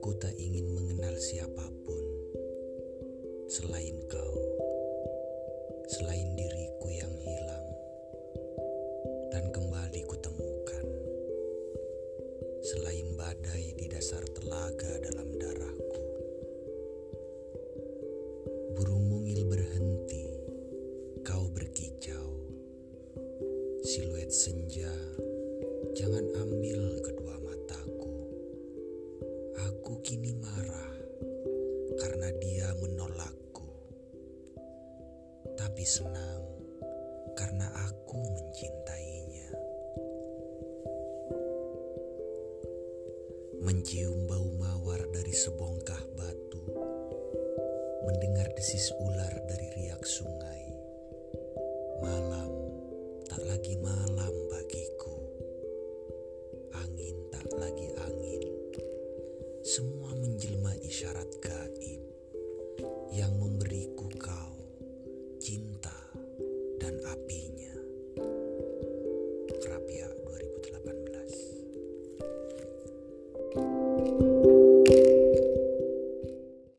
Aku tak ingin mengenal siapa pun selain kau, selain diriku yang hilang dan kembali kutemukan, selain badai di dasar telaga dalam darahku. Burung mungil berhenti, kau berkicau, siluet senja, jangan ambil Aku kini marah karena dia menolakku. Tapi senang karena aku mencintainya. mencium bau mawar dari sebongkah batu, mendengar desis ular dari riak sungai. Malam tak lagi malam semua menjelma isyarat gaib yang memberiku kau cinta dan apinya. Rapia 2018